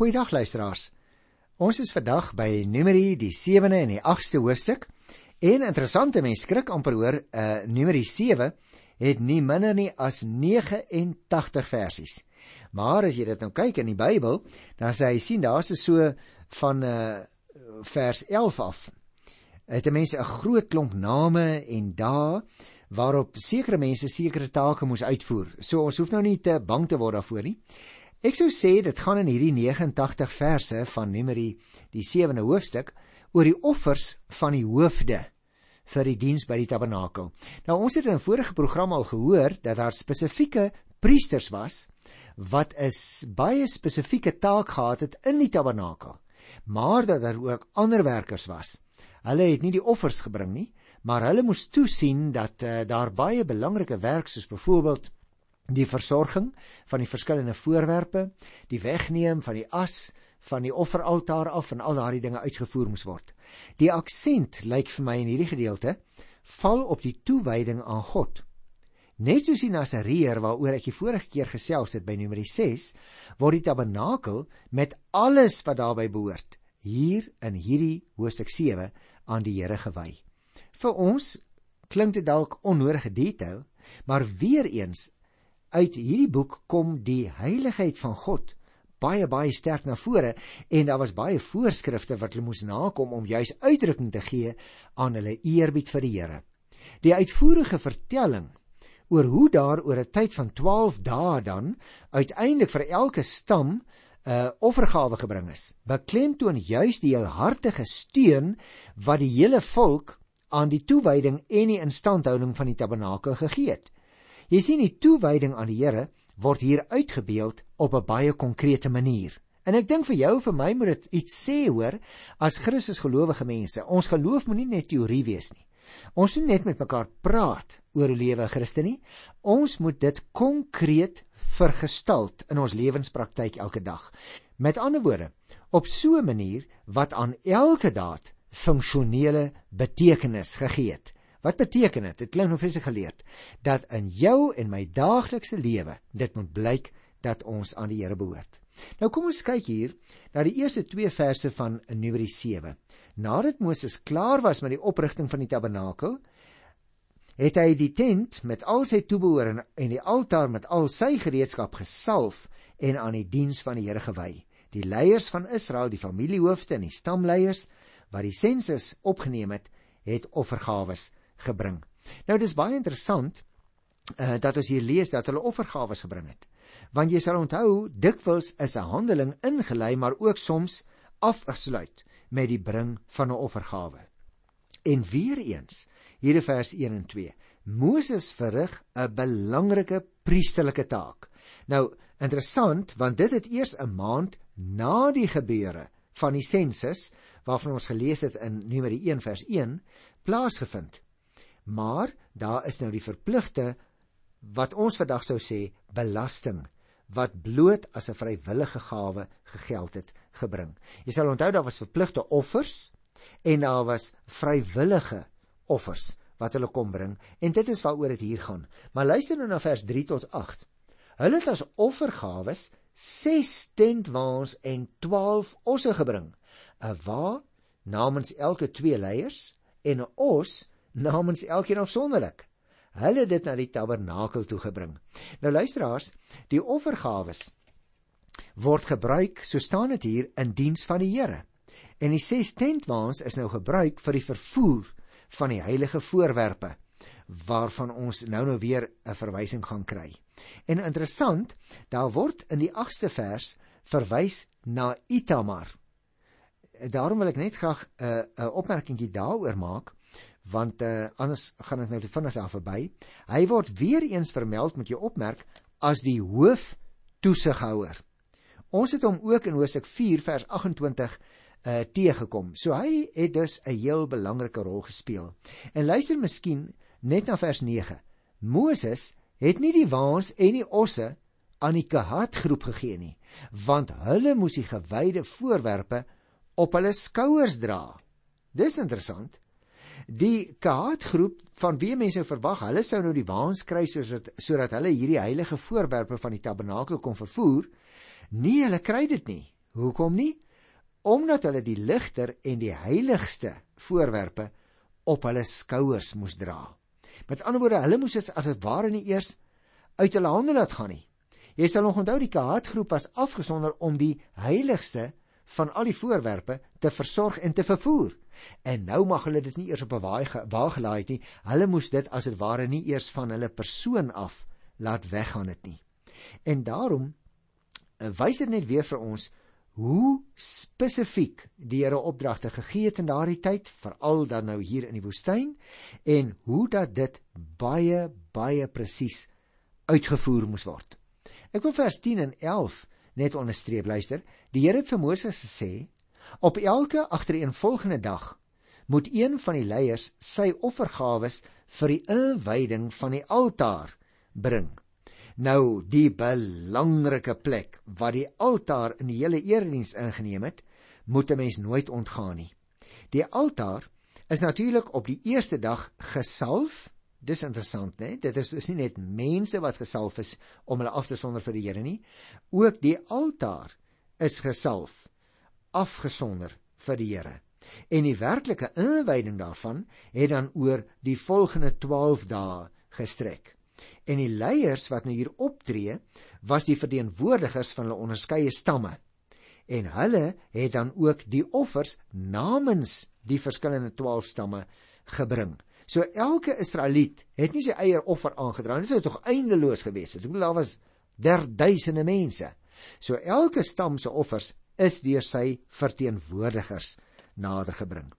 Goeiedag luisteraars. Ons is vandag by Numeri die 7de en die 8ste hoofstuk. En interessante mens skrik amper hoor, uh Numeri 7 het nie minder nie as 89 versies. Maar as jy dit nou kyk in die Bybel, dan sê hy sien daar's so van uh vers 11 af. Het 'n mens 'n groot klomp name en dae waarop sekere mense sekere take moes uitvoer. So ons hoef nou nie te bang te word daarvoor nie. Ek sou sê dit gaan in hierdie 89 verse van Numeri die 7de hoofstuk oor die offers van die hoofde vir die diens by die tabernakel. Nou ons het in 'n vorige program al gehoor dat daar spesifieke priesters was wat 'n baie spesifieke taak gehad het in die tabernakel, maar dat daar ook ander werkers was. Hulle het nie die offers gebring nie, maar hulle moes toesien dat uh, daar baie belangrike werk soos byvoorbeeld die versorging van die verskillende voorwerpe, die wegneem van die as van die offeraltaar af en al daardie dinge uitgevoer moes word. Die aksent lyk vir my in hierdie gedeelte val op die toewyding aan God. Net soos die Nasareer waaroor ek die vorige keer gesels het by Numeri 6, word die tabernakel met alles wat daarbey behoort hier in hierdie hoofstuk 7 aan die Here gewy. Vir ons klink dit dalk onnodige detail, maar weer eens uit hierdie boek kom die heiligheid van God baie baie sterk na vore en daar was baie voorskrifte wat hulle moes nakom om juis uitdrukking te gee aan hulle eerbied vir die Here. Die uitvoerige vertelling oor hoe daar oor 'n tyd van 12 dae dan uiteindelik vir elke stam 'n uh, offergawe gebring is. Beklemtoon juis die heelhartige steun wat die hele volk aan die toewyding en die instandhouding van die tabernakel gegee het. Jy sien die toewyding aan die Here word hier uitgebeeld op 'n baie konkrete manier. En ek dink vir jou vir my moet dit iets sê hoor as Christus gelowige mense. Ons geloof moenie net teorie wees nie. Ons moet net met mekaar praat oor hoe lewe Christen nie. Ons moet dit konkreet vergestalt in ons lewenspraktyk elke dag. Met ander woorde, op so 'n manier wat aan elke daad funksionele betekenis gegee het. Wat beteken dit? Dit klink nou vreeslik geleerd dat in jou en my daaglikse lewe dit moet blyk dat ons aan die Here behoort. Nou kom ons kyk hier na die eerste 2 verse van Numeri 7. Nadat Moses klaar was met die oprigting van die tabernakel, het hy die tent met al sy toebehoor en die altaar met al sy gereedskap gesalf en aan die diens van die Here gewy. Die leiers van Israel, die familiehoofde en die stamleiers wat die sensus opgeneem het, het offergawes gebring. Nou dis baie interessant uh, dat ons hier lees dat hulle offergawes gebring het. Want jy sal onthou, dikwels is 'n handeling ingelei maar ook soms afgesluit met die bring van 'n offergawe. En weer eens, hier in vers 1 en 2, Moses verrig 'n belangrike priesterlike taak. Nou, interessant, want dit het eers 'n maand na die gebeure van die sensus waarvan ons gelees het in Numeri 1 vers 1 plaasgevind. Maar daar is nou die verpligte wat ons vandag sou sê belasting wat bloot as 'n vrywillige gawe gegeld het gebring. Jy sal onthou daar was verpligte offers en daar was vrywillige offers wat hulle kom bring en dit is waaroor dit hier gaan. Maar luister nou na vers 3 tot 8. Hulle het as offergawes 6 tentwaans en 12 osse gebring 'n wa namens elke twee leiers en 'n os namens elkeen afsonderlik. Hulle het dit na die tabernakel toe gebring. Nou luisteraars, die offergawes word gebruik, so staan dit hier, in diens van die Here. En die ses tentwaans is nou gebruik vir die vervoer van die heilige voorwerpe waarvan ons nou nou weer 'n verwysing gaan kry. En interessant, daar word in die 8ste vers verwys na Itamar daarom wil ek net graag 'n uh, 'n opmerkingie daaroor maak want uh, anders gaan ek nou te vinnig daar verby. Hy word weer eens vermeld met jou opmerk as die hoof toesighouer. Ons het hom ook in Hosea 4 vers 28 uh teëgekom. So hy het dus 'n heel belangrike rol gespeel. En luister miskien net na vers 9. Moses het nie die waans en die osse aan die Kehat groep gegee nie, want hulle moes die gewyde voorwerpe op hulle skouers dra. Dis interessant. Die Kaatgroep van wie mense verwag, hulle sou nou die waans kry soos dit sodat hulle hierdie heilige voorwerpe van die tabernakel kon vervoer. Nee, hulle kry dit nie. Hoekom nie? Omdat hulle die ligter en die heiligste voorwerpe op hulle skouers moes dra. Met ander woorde, hulle moes dit as dit ware nie eers uit hulle hande laat gaan nie. Jy sal nog onthou die Kahatgroep was afgesonder om die heiligste van al die voorwerpe te versorg en te vervoer. En nou mag hulle dit nie eers op 'n wa gelaai nie. Hulle moes dit as dit ware nie eers van hulle persoon af laat weggaan dit nie. En daarom eh, wys dit net weer vir ons hoe spesifiek die Here opdragte gegee het in daardie tyd, veral dan nou hier in die woestyn en hoe dat dit baie baie presies uitgevoer moes word. Ek wil vers 10 en 11 net onderstreep luister. Die Here het vir Moses gesê: "Op elke agtereenvolgende dag moet een van die leiers sy offergawes vir die inwyding van die altaar bring." Nou die belangrike plek wat die altaar in die hele erediens ingeneem het, moet 'n mens nooit ontgaan nie. Die altaar is natuurlik op die eerste dag gesalf. Dis interessant, né? Dit is dus nie net mense wat gesalf is om hulle af te sonder vir die Here nie. Ook die altaar is gesalf, afgesonder vir die Here. En die werklike inwyding daarvan het dan oor die volgende 12 dae gestrek. En die leiers wat nou hier optree, was die verteenwoordigers van hulle onderskeie stamme. En hulle het dan ook die offers namens die verskillende 12 stamme gebring. So elke Israeliet het nie sy eie offer aangedra nie. Dit sou tog eindeloos gewees het. Ek bedoel daar was derduisende mense. So elke stam se offers is deur sy verteenwoordigers nadergebring.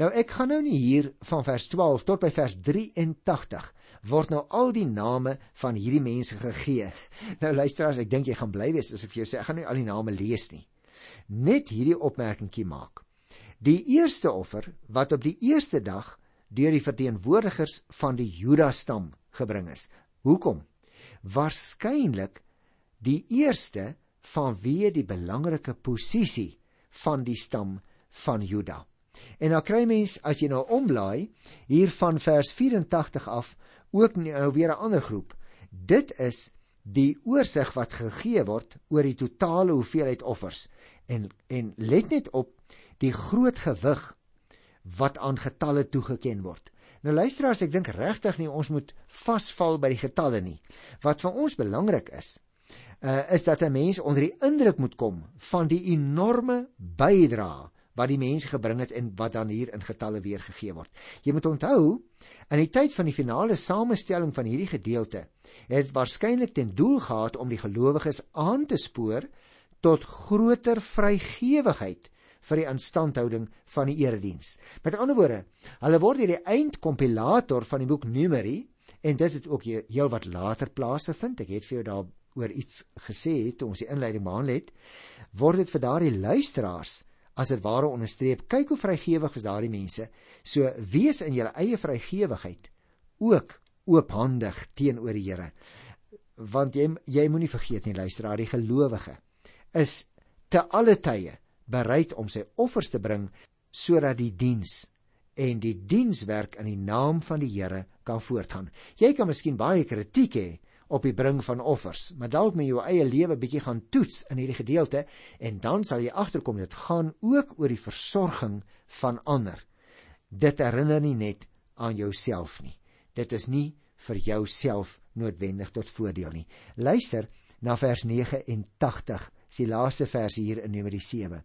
Nou ek gaan nou nie hier van vers 12 tot by vers 83 word nou al die name van hierdie mense gegee. Nou luisteraars, ek dink jy gaan bly wees as ek vir jou sê ek gaan nie al die name lees nie. Net hierdie opmerkingie maak. Die eerste offer wat op die eerste dag deur die verteenwoordigers van die Juda stam gebring is. Hoekom? Waarskynlik die eerste vanweë die belangrike posisie van die stam van Juda. En dan kry mens as jy nou omblaai hier van vers 84 af ook nou weer 'n ander groep. Dit is die oorsig wat gegee word oor die totale hoeveelheid offers en en let net op die groot gewig wat aan getalle toegeken word. Nou luisteraars, ek dink regtig nie ons moet vasval by die getalle nie. Wat vir ons belangrik is, uh, is dat 'n mens onder die indruk moet kom van die enorme bydrae wat die mense gebring het en wat dan hier in getalle weergegee word. Jy moet onthou, in die tyd van die finale samestelling van hierdie gedeelte, het dit waarskynlik ten doel gehad om die gelowiges aan te spoor tot groter vrygewigheid vir die instandhouding van die erediens. Met ander woorde, hulle word hierdie eindkompilator van die boek Numeri en dit het ook heel wat later plase vind. Ek het vir jou daar oor iets gesê toe ons die inleiding behandel het, word dit vir daardie luisteraars as dit ware onderstreep kyk hoe vrygewig is daardie mense. So wees in julle eie vrygewigheid ook oophandig teenoor die Here. Want jy jy moenie vergeet nie luisteraar die gelowige is te alle tye bereid om sy offers te bring sodat die diens en die dienswerk in die naam van die Here kan voortgaan. Jy kan miskien baie kritiek hê op die bring van offers, maar dalk met jou eie lewe bietjie gaan toets in hierdie gedeelte en dan sal jy agterkom dit gaan ook oor die versorging van ander. Dit herinner nie net aan jouself nie. Dit is nie vir jouself noodwendig tot voordeel nie. Luister na vers 89, die laaste vers hier in Numeri 7.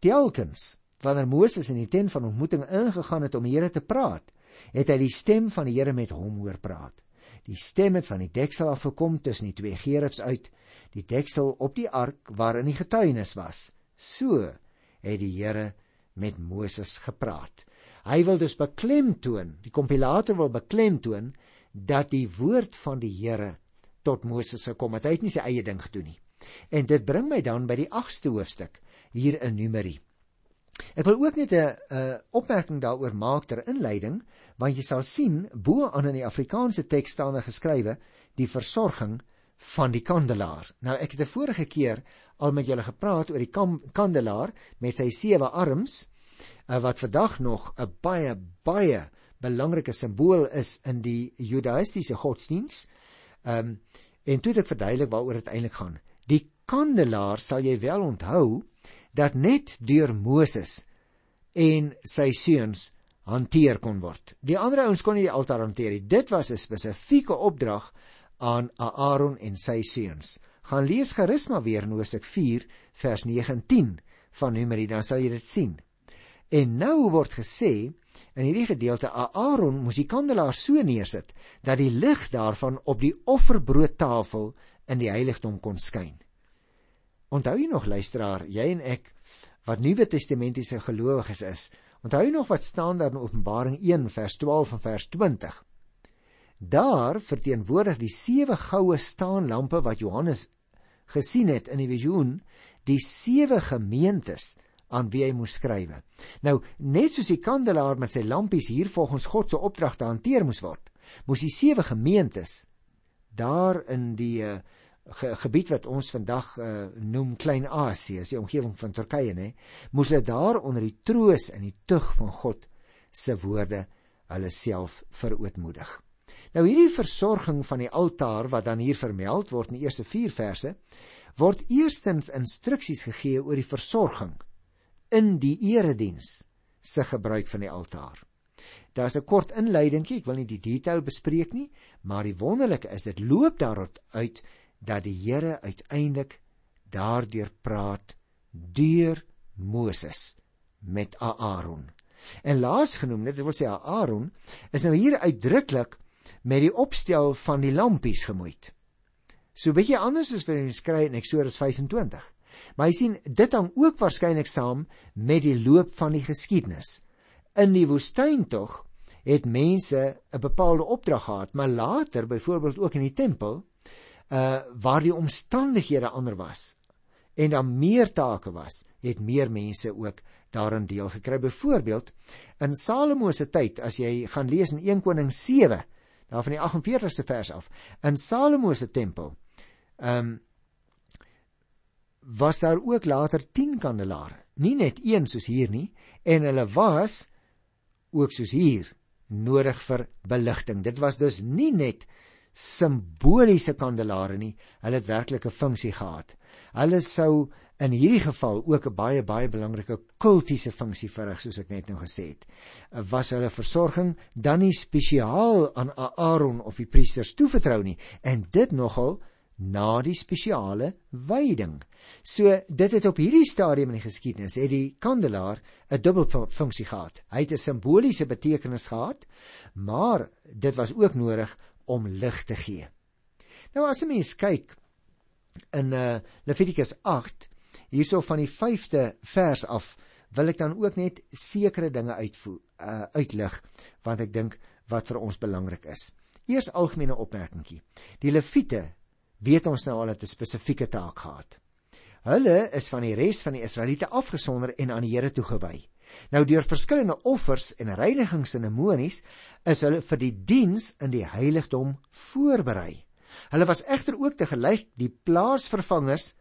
Telkens wanneer Moses in die tent van ontmoeting ingegaan het om die Here te praat, het hy die stem van die Here met hom hoor praat. Die stem het van die deksel af gekom tussen die twee gerubs uit, die deksel op die ark waarin die getuienis was. So het die Here met Moses gepraat. Hy wil dus beklemtoon, die kompilator wil beklemtoon dat die woord van die Here tot Moses gekom het. Hy het nie sy eie ding gedoen nie. En dit bring my dan by die 8ste hoofstuk hier in Numeri. Ek wil ook net 'n opmerking daaroor maak ter inleiding want jy sal sien bo aan in die Afrikaanse teks staan daar geskrywe die versorging van die kandelaar. Nou ek het 'n vorige keer al met julle gepraat oor die kandelaar met sy sewe arms uh, wat vandag nog 'n baie baie belangrike simbool is in die judaïstiese godsdiens. Ehm um, en toe het ek verduidelik waaroor dit eintlik gaan. Die kandelaar sal jy wel onthou dat net deur Moses en sy seuns hanteer kon word. Die ander ouens kon nie die altaar hanteer nie. Dit was 'n spesifieke opdrag aan Aaron en sy seuns. Gaan lees gerus maar weer Hosea 4 vers 19 van Numeri, dan sal jy dit sien. En nou word gesê in hierdie gedeelte Aaron moes die kandelaar so neersit dat die lig daarvan op die offerbroodtafel in die heiligdom kon skyn. Onthou jy nog luisteraar, jy en ek wat Nuwe Testamentiese gelowiges is, onthou nog wat staan daar in Openbaring 1 vers 12 en vers 20? Daar verteenwoordig die sewe goue staanlampe wat Johannes gesien het in die visioen die sewe gemeentes aan wie hy moes skrywe. Nou, net soos die kandelaar met sy lampies hier volgens God se opdrag te hanteer moes word, moes die sewe gemeentes daar in die uh, ge gebied wat ons vandag uh, noem Klein-Asië, is die omgewing van Turkye, nê, moes hulle daar onder die troos en die tug van God se woorde hulle self verootmoedig. Nou hierdie versorging van die altaar wat dan hier vermeld word in die eerste 4 verse, word eerstens instruksies gegee oor die versorging in die erediens se gebruik van die altaar. Daar's 'n kort inleidingkie, ek wil nie die detail bespreek nie, maar die wonderlike is dit loop daaruit uit dat die Here uiteindelik daardeur praat deur Moses met Aaron. En laasgenoem, dit wil sê Aaron is nou hier uitdruklik met die opstel van die lampies gemoeid. So 'n bietjie anders as wat ons kry in Eksodus 25. Maar jy sien, dit hang ook waarskynlik saam met die loop van die geskiedenis. In die woestyn tog het mense 'n bepaalde opdrag gehad, maar later, byvoorbeeld ook in die tempel, uh waar die omstandighede ander was en daar meer take was, het meer mense ook daarin deel gekry. Byvoorbeeld in Salomo se tyd, as jy gaan lees in 1 Koning 7, daar van die 48ste vers af, in Salomo se tempel, ehm um, was daar ook later 10 kandelare, nie net een soos hier nie, en hulle was ook soos hier nodig vir beligting. Dit was dus nie net simboliese kandelare nie, hulle het werklike funksie gehad. Hulle sou in hierdie geval ook 'n baie baie belangrike kultiese funksie verrig soos ek net nou gesê het. Was hulle versorging dan nie spesiaal aan Aaron of die priesters toevertrou nie en dit nogal na die spesiale wyding. So dit het op hierdie stadium in die geskiedenis het die kandelaar 'n dubbel funksie gehad. Hy het 'n simboliese betekenis gehad, maar dit was ook nodig om lig te gee. Nou as 'n mens kyk in uh, Levitikus 8 hierso van die 5de vers af wil ek dan ook net sekere dinge uitvoer uh, uitlig want ek dink wat vir ons belangrik is. Eers algemene opmerkingie. Die Lewiete weet ons nou al het 'n spesifieke taak gehad. Hulle is van die res van die Israeliete afgesonder en aan die Here toegewy. Nou deur verskillende offers en reinigingsseremonies is hulle vir die diens in die heiligdom voorberei. Hulle was egter ook te gelyk die plaasvervangers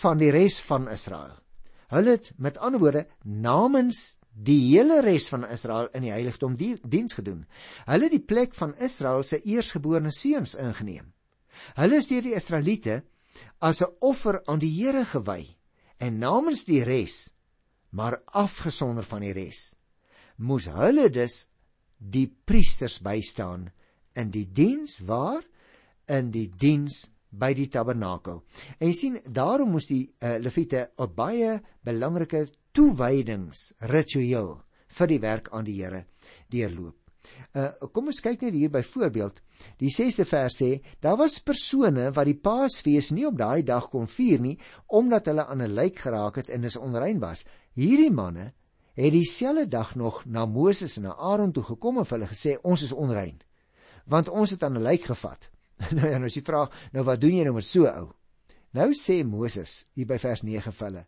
van die res van Israel. Hulle het met ander woorde namens die hele res van Israel in die heiligdom die diens gedoen. Hulle het die plek van Israel se eersgeborene seuns ingeneem. Hulle is deur die Israeliete as 'n offer aan die Here gewy en namens die res, maar afgesonder van die res, moes hulle dus die priesters bystaan in die diens waar in die diens by die tabernakel. En jy sien, daarom moes die uh, Lewiete 'n baie belangrike toewydingsritueel vir die werk aan die Here deurloop. Uh, kom ons kyk net hier byvoorbeeld. Die 6de vers sê: Daar was persone wat die Paasfees nie op daai dag kon vier nie omdat hulle aan 'n lijk geraak het en is onrein was. Hierdie manne het dieselfde dag nog na Moses en na Aaron toe gekom en hulle gesê: Ons is onrein want ons het aan 'n lijk gevat. nou ja, nou as jy vra, nou wat doen jy nou met so ou? Nou sê Moses hier by vers 9 vir hulle: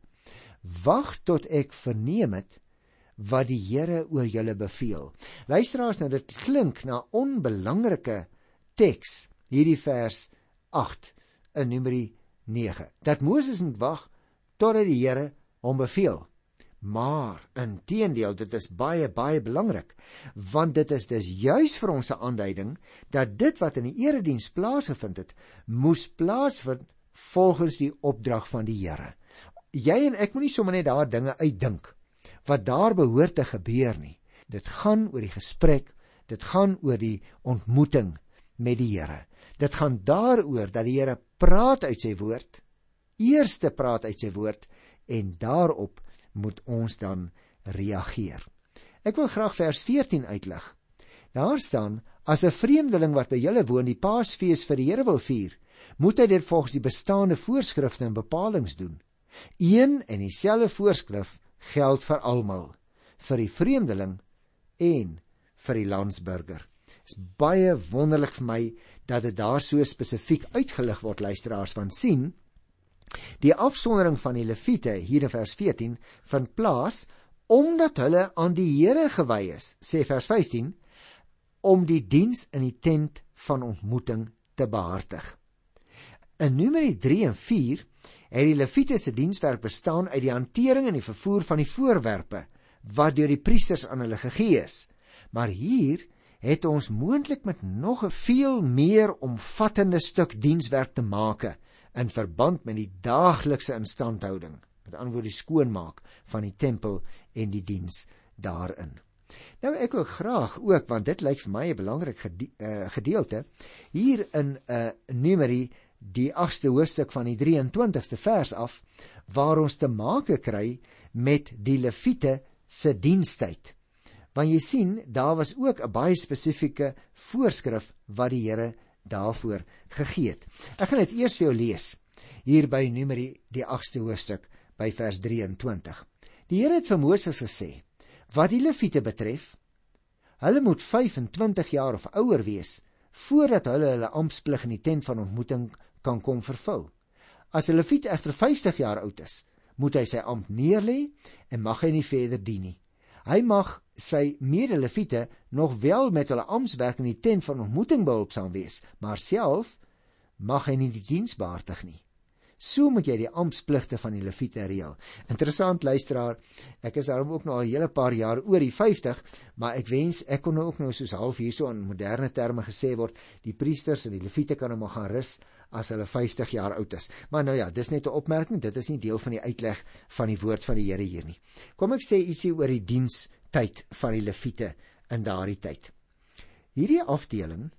Wag tot ek verneem het wat die Here oor julle beveel. Luisteraars, nou dit klink na onbelangrike teks hierdie vers 8 in Numeri 9. Dat Moses moet wag totdat die Here hom beveel. Maar inteendeel, dit is baie baie belangrik, want dit is dus juis vir ons 'n aanduiding dat dit wat in die erediens plaasgevind het, moes plaasvind volgens die opdrag van die Here. jy en ek moenie sommer net daar dinge uitdink wat daar behoort te gebeur nie. Dit gaan oor die gesprek, dit gaan oor die ontmoeting met die Here. Dit gaan daaroor dat die Here praat uit sy woord, eerste praat uit sy woord en daarop moet ons dan reageer. Ek wil graag vers 14 uitlig. Daar staan: As 'n vreemdeling wat by julle woon die Paasfees vir die Here wil vier, moet hy dit volgens die bestaande voorskrifte en bepalinge doen. Een en dieselfde voorskrif geld vir almal, vir die vreemdeling en vir die landsburger. Dit is baie wonderlik vir my dat dit daar so spesifiek uitgelig word luisteraars van sien. Die afsondering van die leviete hier in vers 14 vind plaas omdat hulle aan die Here gewy is, sê vers 15, om die diens in die tent van ontmoeting te behartig. In Numeri 3 en 4 het die leviete se dienswerk bestaan uit die hantering en die vervoer van die voorwerpe wat deur die priesters aan hulle gegee is. Maar hier het ons moontlik met nog 'n veel meer omvattende stuk dienswerk te make in verband met die daaglikse instandhouding, met ander die skoonmaak van die tempel en die diens daarin. Nou ek wil graag ook want dit lyk vir my 'n belangrik gede uh, gedeelte hier in 'n uh, Numeri die 8ste hoofstuk van die 23ste vers af waar ons te make kry met die leviete se dienstyd. Want jy sien, daar was ook 'n baie spesifieke voorskrif wat die Here daarvoor gegee het. Ek gaan dit eers vir jou lees hier by Numeri die 8ste hoofstuk by vers 23. Die Here het vir Moses gesê: "Wat die leviete betref, hulle moet 25 jaar of ouer wees voordat hulle hulle amptsplig in die tent van ontmoeting kan kom vervul. As 'n leviet egter 50 jaar oud is, moet hy sy ampt neerlê en mag hy nie verder dien nie. Hy mag sy mede-leviete nog wel met hulle amptswerk in die tent van ontmoeting behulpsaam wees, maar self mag hy nie die diens behartig nie. So moet jy die amptspligte van die leviete reël. Interessant luisteraar, ek is daarom ook nou al 'n hele paar jaar oor die 50, maar ek wens ek kon nou ook nou soos half hierso in moderne terme gesê word, die priesters en die leviete kan nou maar gaan rus as hulle 50 jaar oud is. Maar nou ja, dis net 'n opmerking, dit is nie deel van die uitleg van die woord van die Here hier nie. Kom ek sê ietsie oor die dienstyd van die leviete in daardie tyd. Hierdie afdeling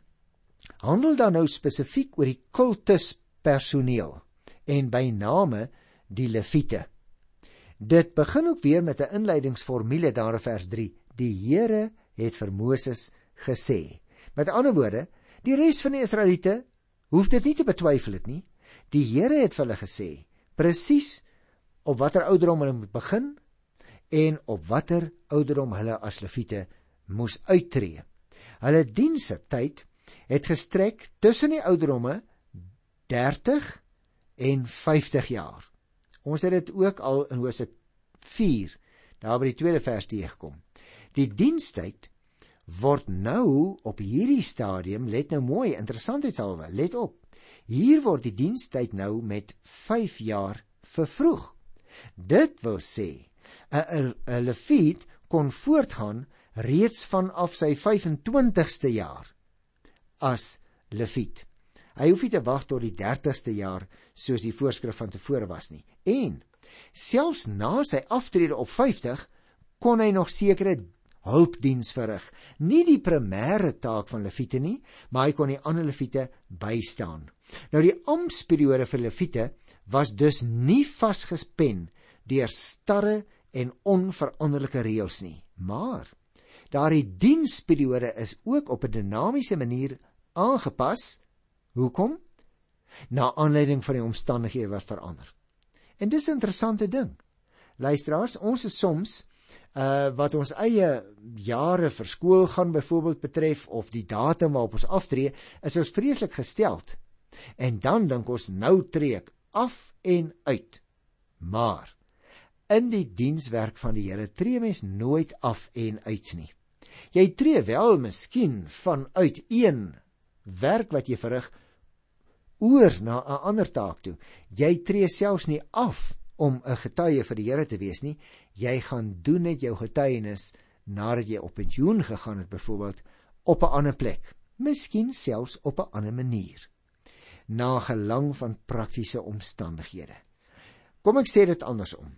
handel dan nou spesifiek oor die kultuspersoneel en by name die leviete. Dit begin ook weer met 'n inleidingsformule daar in vers 3. Die Here het vir Moses gesê. Met ander woorde, die res van die Israeliete hoef dit nie te betwyfel dit nie. Die Here het vir hulle gesê presies op watter ouderdom hulle moet begin en op watter ouderdom hulle as leviete moes uittreë. Hulle dienste tyd het gestrek tussen die ouderdomme 30 en 50 jaar. Ons het dit ook al in Hosea 4 daar by die tweede vers teëgekom. Die dienstyd word nou op hierdie stadium, let nou mooi, interessantheidshalwe, let op. Hier word die dienstyd nou met 5 jaar vervroeg. Dit wil sê 'n leviet kon voortgaan reeds vanaf sy 25ste jaar as leviet. Hy hoef nie te wag tot die 30ste jaar soos die voorskrif van tevore was nie. En selfs na sy aftrede op 50 kon hy nog sekere hulpdiens verrig. Nie die primêre taak van leviete nie, maar hy kon die ander leviete bystaan. Nou die amptsperiode vir leviete was dus nie vasgespen deur starre en onveranderlike reëls nie, maar daardie diensperiode is ook op 'n dinamiese manier aangepas Hoekom? Na aanleiding van die omstandighede wat verander. En dis 'n interessante ding. Luisteraars, ons is soms uh wat ons eie jare vir skool gaan byvoorbeeld betref of die datum waarop ons aftree, is ons vreeslik gesteld. En dan dink ons nou trek af en uit. Maar in die dienswerk van die Here tree mens nooit af en uit nie. Jy tree wel miskien vanuit een werk wat jy verrig oor na 'n ander taak toe. Jy tree selfs nie af om 'n getuie vir die Here te wees nie. Jy gaan doen net jou getuienis nadat jy op pensioen gegaan het byvoorbeeld op 'n ander plek, miskien selfs op 'n ander manier. Na gelang van praktiese omstandighede. Kom ek sê dit andersom.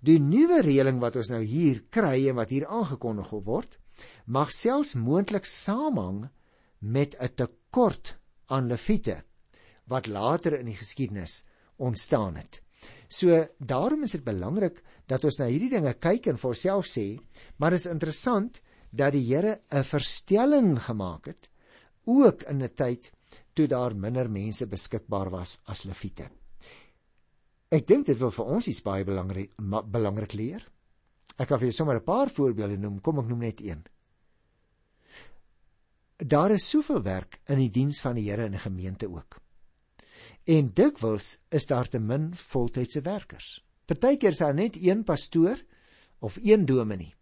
Die nuwe reëling wat ons nou hier kry en wat hier aangekondig word, mag selfs moontlik saamhang met 'n tekort aan leviete wat later in die geskiedenis ontstaan het. So daarom is dit belangrik dat ons na hierdie dinge kyk en vir onsself sê, maar is interessant dat die Here 'n verstelling gemaak het ook in 'n tyd toe daar minder mense beskikbaar was as leviete. Ek dink dit wil vir ons iets baie belangrik belangrik leer. Ek kan vir julle sommer 'n paar voorbeelde noem, kom ek noem net een. Daar is soveel werk in die diens van die Here in 'n gemeente ook. En dikwels is daar te min voltydse werkers. Partykeer is daar net een pastoor of een dominee.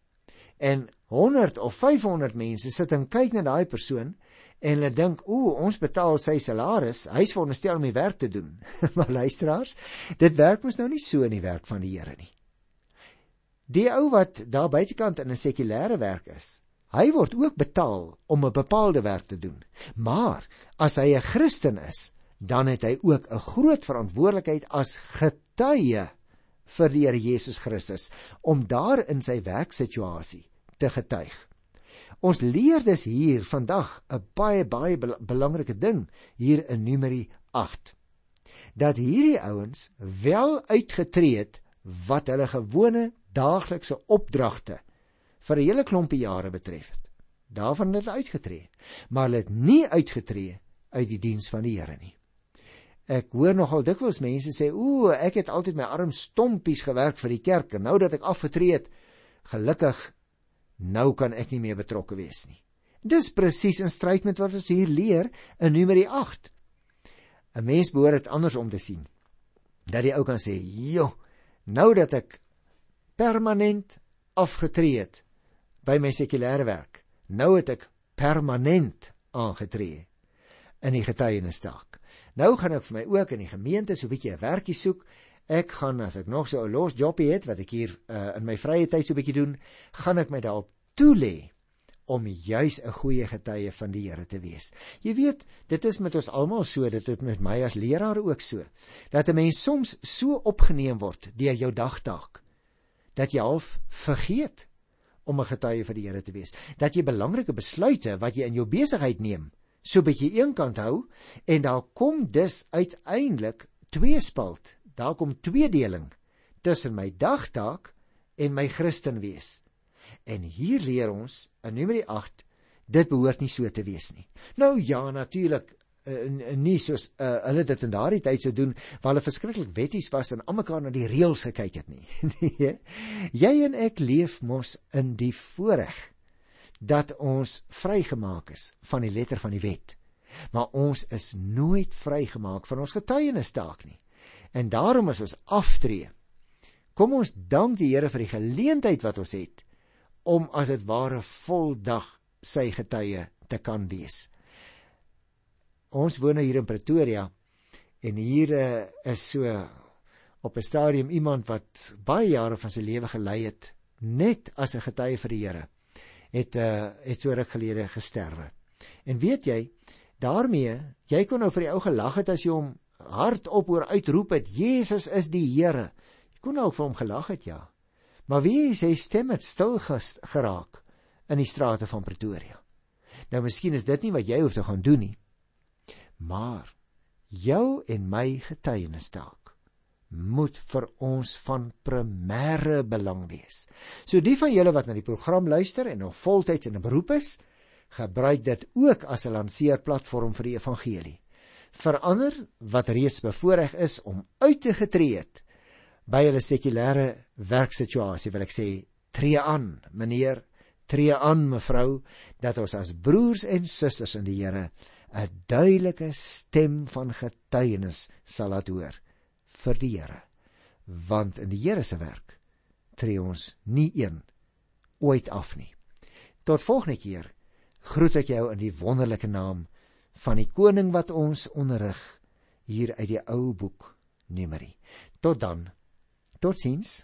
En 100 of 500 mense sit en kyk na daai persoon en hulle dink, "Ooh, ons betaal sy salaris. Hy's veronderstel om die werk te doen." maar luisteraars, dit werk mos nou nie so in die werk van die Here nie. Die ou wat daar buitekant in 'n sekulêre werk is, hy word ook betaal om 'n bepaalde werk te doen. Maar as hy 'n Christen is, dan het hy ook 'n groot verantwoordelikheid as getuie vir die Here Jesus Christus om daar in sy werksituasie te getuig. Ons leer dus hier vandag 'n baie baie belangrike ding hier in Numeri 8. Dat hierdie ouens wel uitgetree het wat hulle gewone daaglikse opdragte vir 'n hele klompie jare betref het. Daarvan het hulle uitgetree, maar hulle het nie uitgetree uit die diens van die Here nie. Ek hoor nogal dikwels mense sê, "Ooh, ek het altyd my arm stompies gewerk vir die kerk en nou dat ek afgetree het, gelukkig nou kan ek nie meer betrokke wees nie." Dis presies in stryd met wat ons hier leer in Numeri 8. 'n Mens behoort dit andersom te sien. Dat die ou kan sê, "Jo, nou dat ek permanent afgetree het by my sekulêre werk, nou het ek permanent aangetree in die getuienisdag." Nou gaan ek vir my ook in die gemeente so 'n bietjie 'n werkie soek. Ek gaan as ek nog so 'n los jobie het wat ek hier uh, in my vrye tyd so 'n bietjie doen, gaan ek my daarop toelê om juis 'n goeie getuie van die Here te wees. Jy weet, dit is met ons almal so, dit het met my as leraar ook so, dat 'n mens soms so opgeneem word deur jou dagtaak dat jy half vergeet om 'n getuie vir die Here te wees. Dat jy belangrike besluite wat jy in jou besigheid neem, so bietjie eenkant hou en daar kom dus uiteindelik twee spalt. Daar kom tweedeling tussen my dagtaak en my Christen wees. En hier leer ons in Numeri 8 dit behoort nie so te wees nie. Nou ja, natuurlik uh, nie soos uh, hulle dit in daardie tyd sou doen waar hulle verskriklik wetties was en almekaar na die reëls gekyk het nie. nee. Jy en ek leef mos in die voorreg dat ons vrygemaak is van die letter van die wet. Maar ons is nooit vrygemaak van ons getuienistaak nie. En daarom is ons aftree. Kom ons dank die Here vir die geleentheid wat ons het om as dit ware voldag sy getuie te kan wees. Ons woon nou hier in Pretoria en hier uh, is so op 'n stadium iemand wat baie jare van sy lewe gelei het net as 'n getuie vir die Here het uh, het so ruk gelede gesterwe. En weet jy, daarmee, jy kon nou vir die ou gelag het as jy hom hardop hoor uitroep het Jesus is die Here. Jy kon nou vir hom gelag het, ja. Maar wie sê stem het stil geraak in die strate van Pretoria. Nou miskien is dit nie wat jy hoef te gaan doen nie. Maar jou en my getuienis daar moet vir ons van primêre belang wees. So die van julle wat na die program luister en nog voltyds in 'n beroep is, gebruik dit ook as 'n lanseerplatform vir die evangelie. Verander wat reeds bevoorreg is om uit te getree het by hulle sekulêre werksituasie, wil ek sê, tree aan, meneer, tree aan mevrou, dat ons as broers en susters in die Here 'n duidelike stem van getuienis sal laat hoor vir die Here. Want in die Here se werk tree ons nie een ooit af nie. Tot volgende keer groet ek jou in die wonderlike naam van die koning wat ons onderrig hier uit die ou boek Numeri. Tot dan. Totsiens.